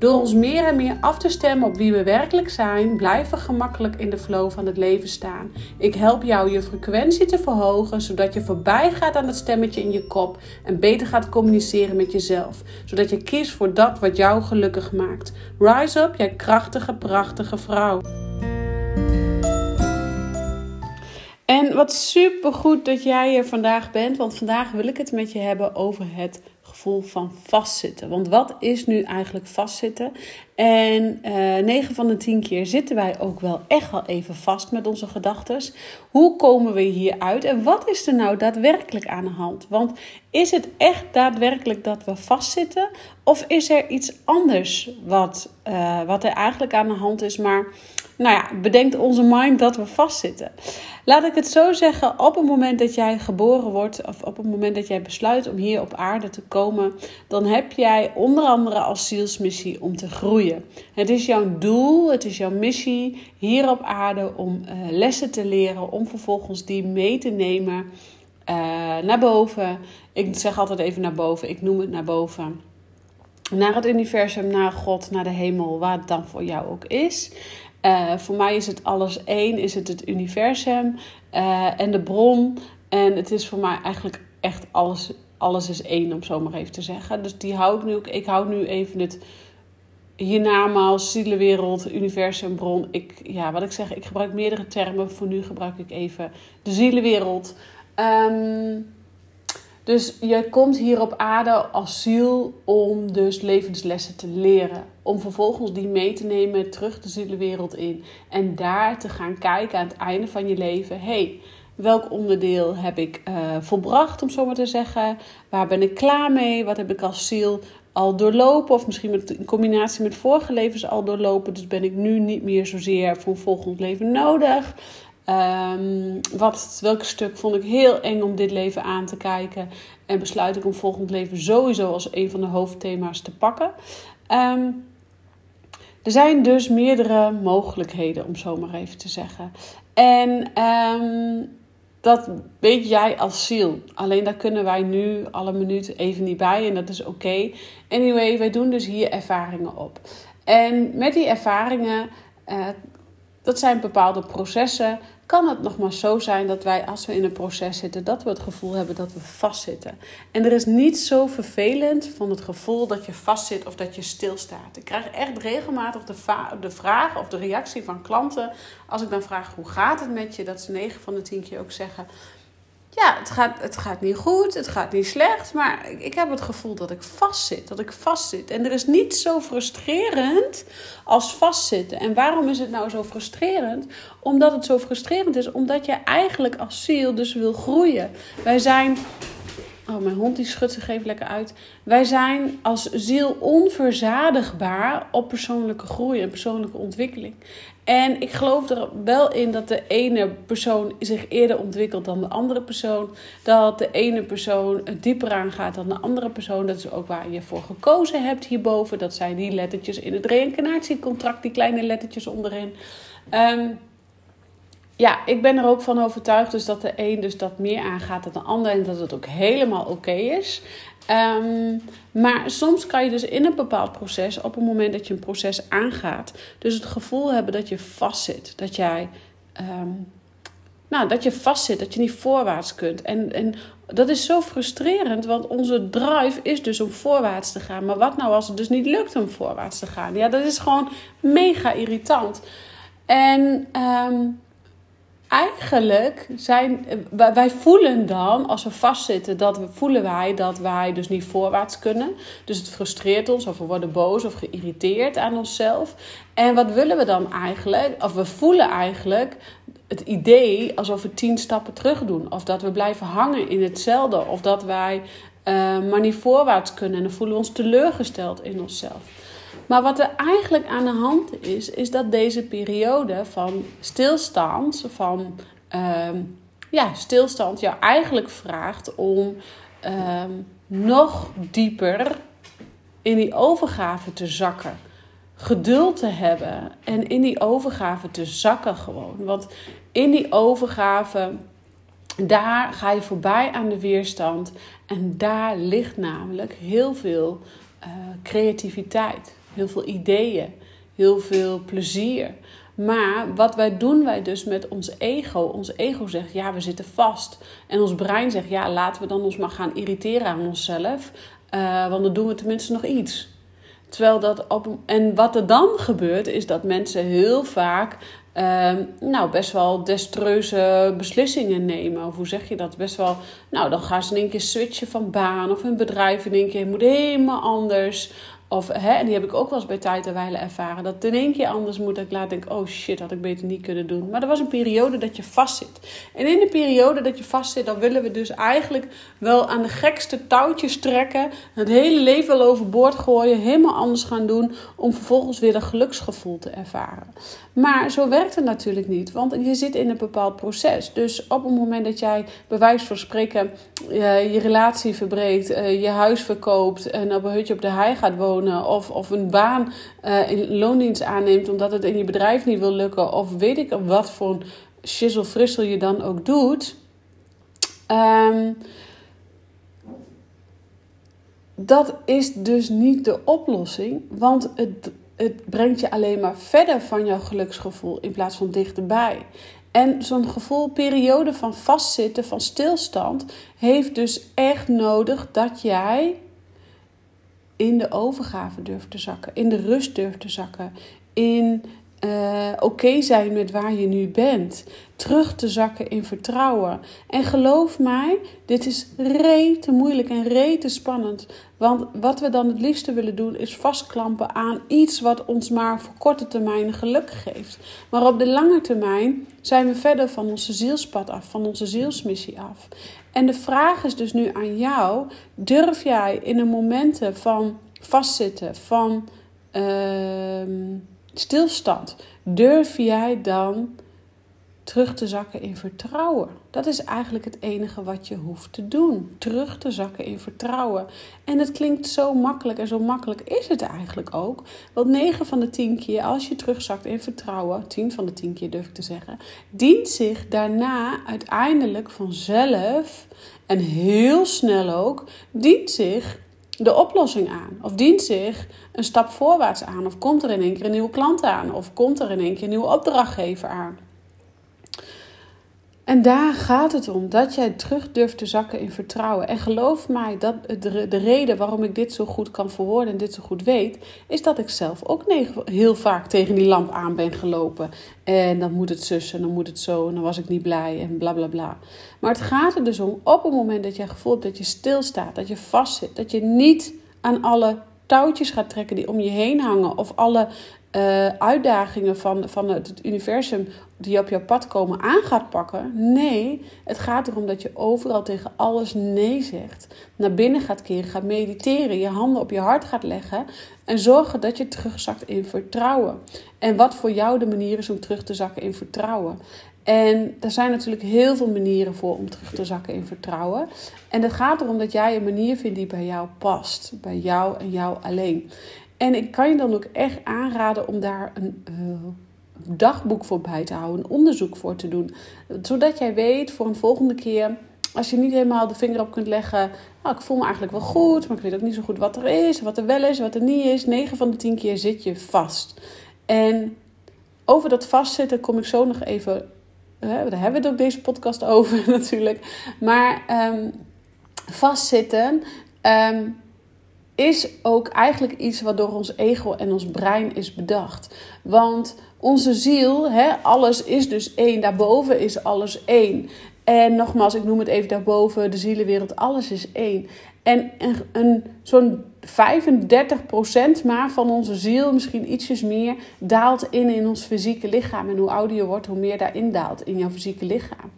Door ons meer en meer af te stemmen op wie we werkelijk zijn, blijven we gemakkelijk in de flow van het leven staan. Ik help jou je frequentie te verhogen, zodat je voorbij gaat aan het stemmetje in je kop en beter gaat communiceren met jezelf, zodat je kiest voor dat wat jou gelukkig maakt. Rise up, jij krachtige, prachtige vrouw. En wat super goed dat jij hier vandaag bent, want vandaag wil ik het met je hebben over het gevoel van vastzitten. Want wat is nu eigenlijk vastzitten? En uh, eh, 9 van de 10 keer zitten wij ook wel echt wel even vast met onze gedachten. Hoe komen we hier uit en wat is er nou daadwerkelijk aan de hand? Want is het echt daadwerkelijk dat we vastzitten? Of is er iets anders wat, uh, wat er eigenlijk aan de hand is, maar nou ja, bedenkt onze mind dat we vastzitten. Laat ik het zo zeggen, op het moment dat jij geboren wordt, of op het moment dat jij besluit om hier op aarde te komen, dan heb jij onder andere als zielsmissie om te groeien. Het is jouw doel, het is jouw missie hier op aarde om uh, lessen te leren, om vervolgens die mee te nemen uh, naar boven. Ik zeg altijd even naar boven, ik noem het naar boven naar het universum, naar God, naar de hemel, waar het dan voor jou ook is. Uh, voor mij is het alles één, is het het universum uh, en de bron. En het is voor mij eigenlijk echt alles, alles is één, om zo maar even te zeggen. Dus die hou ik nu ook. Ik hou nu even het hiernamaals, zielenwereld, universum, bron. Ik, ja, wat ik zeg, ik gebruik meerdere termen. Voor nu gebruik ik even de zielenwereld. Um, dus je komt hier op aarde als ziel om dus levenslessen te leren. Om vervolgens die mee te nemen terug de zielenwereld in. En daar te gaan kijken aan het einde van je leven. hey, welk onderdeel heb ik uh, volbracht, om zo maar te zeggen? Waar ben ik klaar mee? Wat heb ik als ziel al doorlopen? Of misschien met, in combinatie met vorige levens al doorlopen. Dus ben ik nu niet meer zozeer voor volgend leven nodig. Um, wat, welk stuk vond ik heel eng om dit leven aan te kijken? En besluit ik om volgend leven sowieso als een van de hoofdthema's te pakken. Um, er zijn dus meerdere mogelijkheden, om zo maar even te zeggen. En um, dat weet jij als ziel. Alleen daar kunnen wij nu alle minuten even niet bij en dat is oké. Anyway, wij doen dus hier ervaringen op. En met die ervaringen, uh, dat zijn bepaalde processen kan het nog maar zo zijn dat wij, als we in een proces zitten, dat we het gevoel hebben dat we vastzitten. En er is niets zo vervelend van het gevoel dat je vastzit of dat je stilstaat. Ik krijg echt regelmatig de, de vraag of de reactie van klanten als ik dan vraag hoe gaat het met je, dat ze 9 van de 10 keer ook zeggen ja, het gaat, het gaat niet goed, het gaat niet slecht, maar ik heb het gevoel dat ik vastzit, dat ik vastzit. En er is niets zo frustrerend als vastzitten. En waarom is het nou zo frustrerend? Omdat het zo frustrerend is, omdat je eigenlijk als ziel dus wil groeien. Wij zijn Oh, mijn hond die schudt zich even lekker uit. Wij zijn als ziel onverzadigbaar op persoonlijke groei en persoonlijke ontwikkeling. En ik geloof er wel in dat de ene persoon zich eerder ontwikkelt dan de andere persoon. Dat de ene persoon dieper aangaat dan de andere persoon. Dat is ook waar je voor gekozen hebt hierboven. Dat zijn die lettertjes in het reïncarnatiecontract, die kleine lettertjes onderin. Um, ja, ik ben er ook van overtuigd dus dat de een dus dat meer aangaat dan de ander en dat het ook helemaal oké is. Ehm, maar soms kan je dus in een bepaald proces, op het moment dat je een proces aangaat, dus het gevoel hebben dat je vastzit. Dat jij, um, nou, dat je vastzit, dat je niet voorwaarts kunt. En, en dat is zo frustrerend, want onze drive is dus om voorwaarts te gaan. Maar wat nou als het dus niet lukt om voorwaarts te gaan? Ja, dat is gewoon mega irritant. En um, eigenlijk zijn wij voelen dan, als we vastzitten, dat voelen wij dat wij dus niet voorwaarts kunnen. Dus het frustreert ons, of we worden boos of geïrriteerd aan onszelf. En wat willen we dan eigenlijk? Of we voelen eigenlijk het idee alsof we tien stappen terug doen. Of dat we blijven hangen in hetzelfde. Of dat wij uh, maar niet voorwaarts kunnen. En dan voelen we ons teleurgesteld in onszelf. Maar wat er eigenlijk aan de hand is, is dat deze periode van stilstand, van ehm, ja, stilstand, jou eigenlijk vraagt om ehm, nog dieper in die overgave te zakken. Geduld te hebben en in die overgave te zakken gewoon. Want in die overgave, daar ga je voorbij aan de weerstand. En daar ligt namelijk heel veel uh, creativiteit heel veel ideeën, heel veel plezier. Maar wat wij doen wij dus met ons ego? Ons ego zegt ja, we zitten vast. En ons brein zegt ja, laten we dan ons maar gaan irriteren aan onszelf. Uh, want dan doen we tenminste nog iets. Terwijl dat op, en wat er dan gebeurt, is dat mensen heel vaak uh, nou, best wel destreuze beslissingen nemen. Of hoe zeg je dat? Best wel, nou, dan gaan ze in één keer switchen van baan of hun bedrijf in één keer moet helemaal anders. Of, hè, en die heb ik ook wel eens bij tijd en wijle ervaren. Dat het in één keer anders moet. Dat ik laat denk, oh shit, had ik beter niet kunnen doen. Maar er was een periode dat je vastzit. En in de periode dat je vastzit, dan willen we dus eigenlijk wel aan de gekste touwtjes trekken. Het hele leven wel overboord gooien. Helemaal anders gaan doen. Om vervolgens weer een geluksgevoel te ervaren. Maar zo werkt het natuurlijk niet. Want je zit in een bepaald proces. Dus op het moment dat jij, bij wijze van spreken, je relatie verbreekt. Eh, je huis verkoopt. En op een hutje op de hei gaat wonen of, of een baan uh, in loondienst aanneemt omdat het in je bedrijf niet wil lukken of weet ik wat voor een je dan ook doet. Um, dat is dus niet de oplossing, want het, het brengt je alleen maar verder van jouw geluksgevoel in plaats van dichterbij. En zo'n gevoel, periode van vastzitten, van stilstand, heeft dus echt nodig dat jij in de overgave durft te zakken, in de rust durft te zakken, in uh, oké zijn met waar je nu bent, terug te zakken in vertrouwen. En geloof mij, dit is rete moeilijk en rete spannend. Want wat we dan het liefste willen doen, is vastklampen aan iets wat ons maar voor korte termijn geluk geeft. Maar op de lange termijn zijn we verder van onze zielspad af, van onze zielsmissie af. En de vraag is dus nu aan jou: durf jij in de momenten van vastzitten, van uh, stilstand, durf jij dan terug te zakken in vertrouwen? Dat is eigenlijk het enige wat je hoeft te doen. Terug te zakken in vertrouwen. En het klinkt zo makkelijk en zo makkelijk is het eigenlijk ook. Want 9 van de 10 keer, als je terugzakt in vertrouwen, 10 van de 10 keer durf ik te zeggen, dient zich daarna uiteindelijk vanzelf en heel snel ook, dient zich de oplossing aan. Of dient zich een stap voorwaarts aan. Of komt er in één keer een nieuwe klant aan. Of komt er in één keer een nieuwe opdrachtgever aan. En daar gaat het om, dat jij terug durft te zakken in vertrouwen. En geloof mij, dat de, de reden waarom ik dit zo goed kan verwoorden en dit zo goed weet, is dat ik zelf ook heel vaak tegen die lamp aan ben gelopen. En dan moet het zussen, en dan moet het zo, en dan was ik niet blij en bla bla bla. Maar het gaat er dus om, op het moment dat jij gevoelt dat je stilstaat, dat je vastzit, dat je niet aan alle touwtjes gaat trekken die om je heen hangen, of alle uh, uitdagingen van, van het, universum die op jouw pad komen aan gaat pakken. Nee, het gaat erom dat je overal tegen alles nee zegt. Naar binnen gaat keren, gaat mediteren, je handen op je hart gaat leggen en zorgen dat je terugzakt in vertrouwen. En wat voor jou de manier is om terug te zakken in vertrouwen. En er zijn natuurlijk heel veel manieren voor om terug te zakken in vertrouwen. En het gaat erom dat jij een manier vindt die bij jou past. Bij jou en jou alleen. En ik kan je dan ook echt aanraden om daar een uh, dagboek voor bij te houden, een onderzoek voor te doen. Zodat jij weet voor een volgende keer, als je niet helemaal de vinger op kunt leggen, nou, ik voel me eigenlijk wel goed, maar ik weet ook niet zo goed wat er is, wat er wel is, wat er niet is. 9 van de 10 keer zit je vast. En over dat vastzitten kom ik zo nog even. daar hebben we het ook deze podcast over natuurlijk. Maar um, vastzitten. Um, is ook eigenlijk iets wat door ons ego en ons brein is bedacht. Want onze ziel, hè, alles is dus één. Daarboven is alles één. En nogmaals, ik noem het even daarboven, de zielenwereld, alles is één. En een, een, zo'n 35% maar van onze ziel, misschien ietsjes meer, daalt in in ons fysieke lichaam. En hoe ouder je wordt, hoe meer daarin daalt in jouw fysieke lichaam.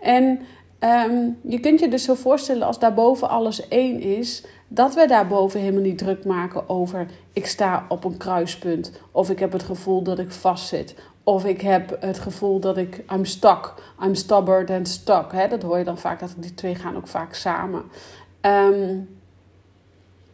En Ehm, je kunt je dus zo voorstellen als daarboven alles één is, dat we daarboven helemaal niet druk maken over ik sta op een kruispunt, of ik heb het gevoel dat ik vastzit, of ik heb het gevoel dat ik I'm stuck, I'm stubborn and stuck. Hè? Dat hoor je dan vaak, dat die twee gaan ook vaak samen. Um,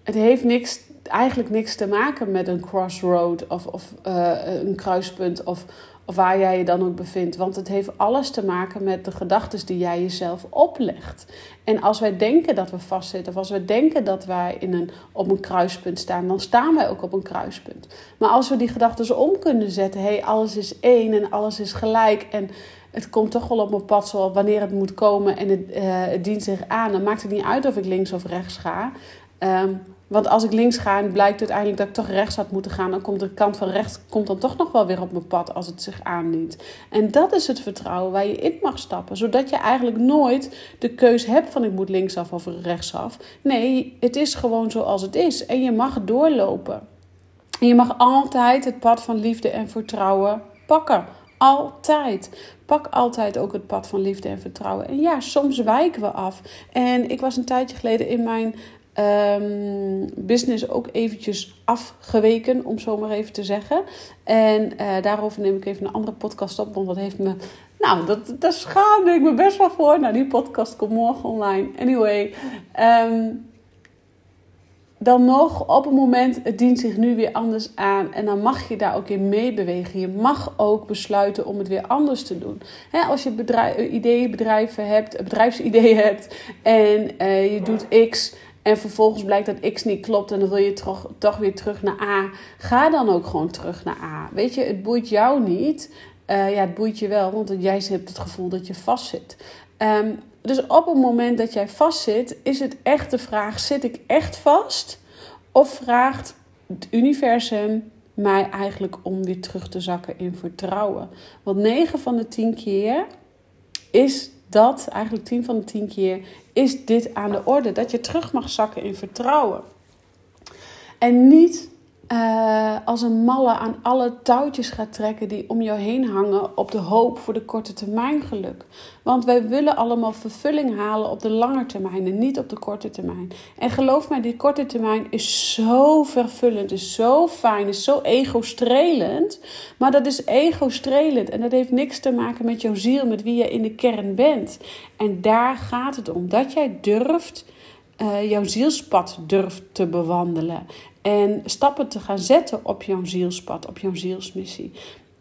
het heeft niks, eigenlijk niks te maken met een crossroad of, of uh, een kruispunt of, of waar jij je dan ook bevindt. Want het heeft alles te maken met de gedachten die jij jezelf oplegt. En als wij denken dat we vastzitten, of als we denken dat wij in een, op een kruispunt staan, dan staan wij ook op een kruispunt. Maar als we die gedachten om kunnen zetten, hé, hey, alles is één en alles is gelijk en het komt toch wel op mijn pad zoals wanneer het moet komen en het, uh, het dient zich aan, dan maakt het niet uit of ik links of rechts ga. Um, want als ik links ga en blijkt uiteindelijk dat ik toch rechts had moeten gaan, dan komt de kant van rechts komt dan toch nog wel weer op mijn pad als het zich aandient. En dat is het vertrouwen waar je in mag stappen, zodat je eigenlijk nooit de keus hebt van ik moet linksaf of rechtsaf. Nee, het is gewoon zoals het is en je mag doorlopen. En je mag altijd het pad van liefde en vertrouwen pakken. Altijd. Pak altijd ook het pad van liefde en vertrouwen. En ja, soms wijken we af. En ik was een tijdje geleden in mijn um, business ook eventjes afgeweken, om zo maar even te zeggen. En uh, daarover neem ik even een andere podcast op, want dat heeft me... Nou, dat, daar schaamde ik me best wel voor. Nou, die podcast komt morgen online. Anyway, um, dan nog op het moment, het dient zich nu weer anders aan. En dan mag je daar ook in meebewegen. Je mag ook besluiten om het weer anders te doen. als je bedrijf, ideeën, bedrijven hebt, bedrijfsideeën hebt en uh, je doet X en vervolgens blijkt dat X niet klopt en dan wil je toch, toch weer terug naar A. Ga dan ook gewoon terug naar A. Weet je, het boeit jou niet. Uh, ja, het boeit je wel, want jij hebt het gevoel dat je vastzit. Um, dus op het moment dat jij vastzit, is het echt de vraag: zit ik echt vast? Of vraagt het universum mij eigenlijk om weer terug te zakken in vertrouwen? Want 9 van de 10 keer is dat, eigenlijk 10 van de 10 keer, is dit aan de orde. Dat je terug mag zakken in vertrouwen. En niet uh, als een malle aan alle touwtjes gaat trekken die om jou heen hangen op de hoop voor de korte termijn geluk. Want wij willen allemaal vervulling halen op de lange termijn en niet op de korte termijn. En geloof mij, die korte termijn is zo vervullend, is zo fijn, is zo ego-strelend. Maar dat is ego-strelend en dat heeft niks te maken met jouw ziel, met wie je in de kern bent. En daar gaat het om, dat jij durft. Uh, jouw zielspad durft te bewandelen. En stappen te gaan zetten op jouw zielspad, op jouw zielsmissie.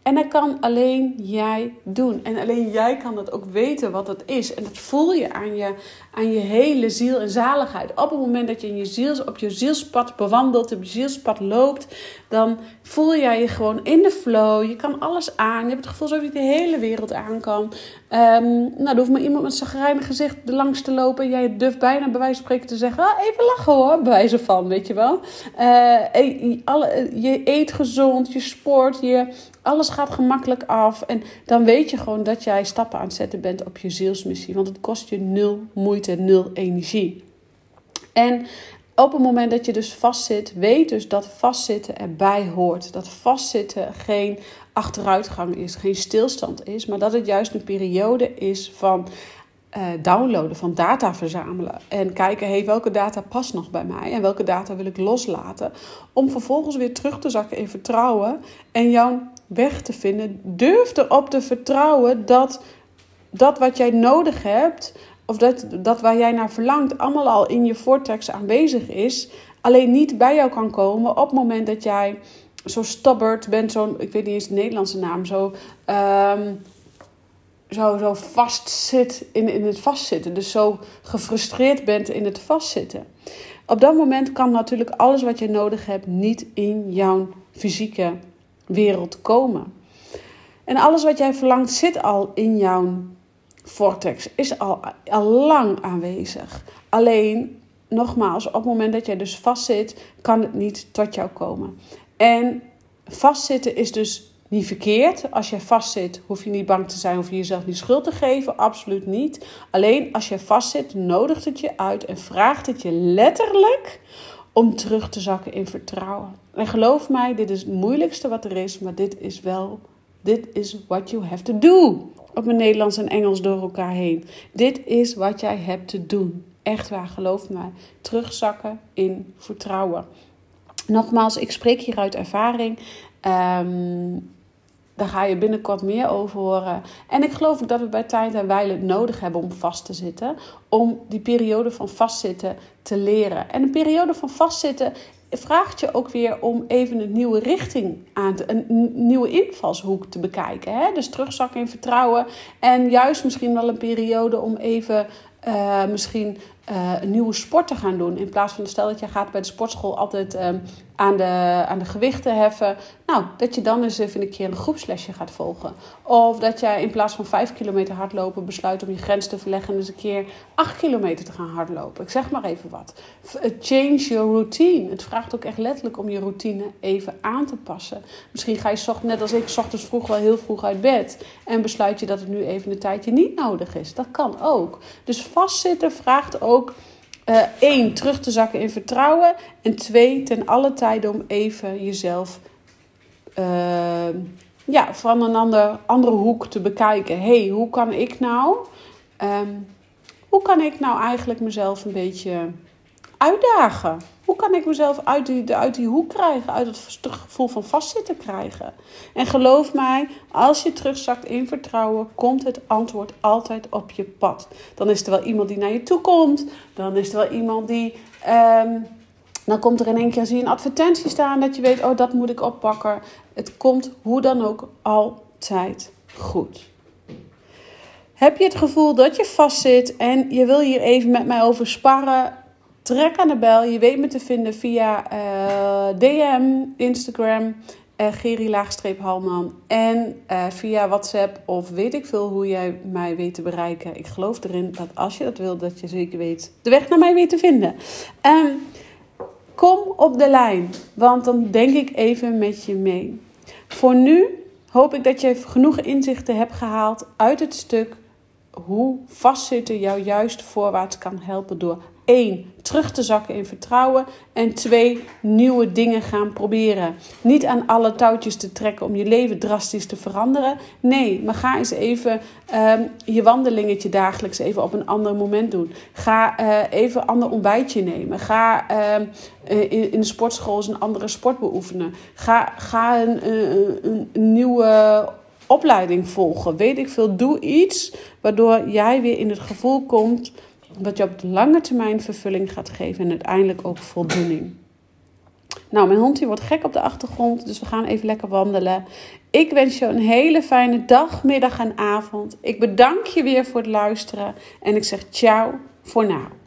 En dat kan alleen jij doen. En alleen jij kan dat ook weten wat dat is. En dat voel je aan je, aan je hele ziel en zaligheid. Op het moment dat je in je ziels, op je zielspad bewandelt, op je zielspad loopt, dan voel jij je gewoon in de flow. Je kan alles aan. Je hebt het gevoel alsof je de hele wereld aan kan. Um, nou, er hoeft maar iemand met chagrijnig gezicht langs te lopen. En jij durft bijna bij wijze van spreken te zeggen: ah, even lachen hoor, bij wijze van, weet je wel. Uh, alle, je eet gezond, je sport, je, alles gaat gemakkelijk af. En dan weet je gewoon dat jij stappen aan het zetten bent op je zielsmissie. Want het kost je nul moeite, nul energie. En op het moment dat je dus vastzit, weet dus dat vastzitten erbij hoort. Dat vastzitten geen achteruitgang is, geen stilstand is, maar dat het juist een periode is van uh, downloaden, van data verzamelen. En kijken, hey, welke data past nog bij mij en welke data wil ik loslaten. Om vervolgens weer terug te zakken in vertrouwen en jouw weg te vinden. Durf erop te vertrouwen dat dat wat jij nodig hebt, of dat, dat waar jij naar verlangt, allemaal al in je vortex aanwezig is. Alleen niet bij jou kan komen op het moment dat jij zo stubborn bent, zo, ik weet niet eens de Nederlandse naam, zo, um, zo, zo vast zit in, in het vastzitten. Dus zo gefrustreerd bent in het vastzitten. Op dat moment kan natuurlijk alles wat je nodig hebt niet in jouw fysieke wereld komen. En alles wat jij verlangt zit al in jouw vortex, is al, al lang aanwezig. Alleen, nogmaals, op het moment dat jij dus vastzit, kan het niet tot jou komen. En vastzitten is dus niet verkeerd. Als je vastzit, hoef je niet bang te zijn, hoef je jezelf niet schuld te geven. Absoluut niet. Alleen als je vastzit, nodigt het je uit en vraagt het je letterlijk om terug te zakken in vertrouwen. En geloof mij, dit is het moeilijkste wat er is, maar dit is wel, dit is what you have to do. Op mijn Nederlands en Engels door elkaar heen. Dit is wat jij hebt te doen. Echt waar, geloof mij. Terugzakken in vertrouwen. Nogmaals, ik spreek hier uit ervaring. Um, daar ga je binnenkort meer over horen. En ik geloof ook dat we bij tijd en wijle het nodig hebben om vast te zitten. Om die periode van vastzitten te leren. En een periode van vastzitten vraagt je ook weer om even een nieuwe richting aan te, een nieuwe invalshoek te bekijken. Hè? Dus terugzakken in vertrouwen. En juist misschien wel een periode om even uh, misschien uh, een nieuwe sport te gaan doen. In plaats van, stel dat je gaat bij de sportschool altijd um, aan, de, aan de gewichten heffen. Nou, dat je dan eens even een keer een groepslesje gaat volgen. Of dat jij in plaats van 5 kilometer hardlopen besluit om je grens te verleggen en eens een keer 8 kilometer te gaan hardlopen. Ik zeg maar even wat. Change your routine. Het vraagt ook echt letterlijk om je routine even aan te passen. Misschien ga je net als ik ochtends vroeg wel heel vroeg uit bed. En besluit je dat het nu even een tijdje niet nodig is. Dat kan ook. Dus vastzitten vraagt ook uh, terug te zakken in vertrouwen. En twee, ten alle tijde om even jezelf uh, ja, van een ander, andere hoek te bekijken. hey, hoe kan ik nou... Um, hoe kan ik nou eigenlijk mezelf een beetje uitdagen? Hoe kan ik mezelf uit die, uit die hoek krijgen, uit het gevoel van vastzitten krijgen? En geloof mij, als je terugzakt in vertrouwen, komt het antwoord altijd op je pad. Dan is er wel iemand die naar je toe komt. Dan is er wel iemand die. Um, dan komt er in één keer zie je een advertentie staan dat je weet, oh dat moet ik oppakken. Het komt hoe dan ook altijd goed. Heb je het gevoel dat je vastzit en je wil hier even met mij over sparren? Trek aan de bel. Je weet me te vinden via eh, DM, Instagram, uh, Geri-Halman. En uh, via WhatsApp of weet ik veel hoe jij mij weet te bereiken. Ik geloof erin dat als je dat wilt, dat je zeker weet de weg naar mij weet te vinden. Um, kom op de lijn, want dan denk ik even met je mee. Voor nu hoop ik dat je genoeg inzichten hebt gehaald uit het stuk hoe vastzitten jou juist voorwaarts kan helpen door 1. Terug te zakken in vertrouwen. En 2. Nieuwe dingen gaan proberen. Niet aan alle touwtjes te trekken om je leven drastisch te veranderen. Nee, maar ga eens even um, je wandelingetje dagelijks even op een ander moment doen. Ga uh, even een ander ontbijtje nemen. Ga uh, in, in, de sportschool eens een andere sport beoefenen. Ga, ga een, een nieuwe opleiding volgen. Weet ik veel. Doe iets waardoor jij weer in het gevoel komt dat je op de lange termijn vervulling gaat geven en uiteindelijk ook voldoening. Nou, mijn hond wordt gek op de achtergrond, dus we gaan even lekker wandelen. Ik wens je een hele fijne dag, middag en avond. Ik bedank je weer voor het luisteren en ik zeg ciao voor nu.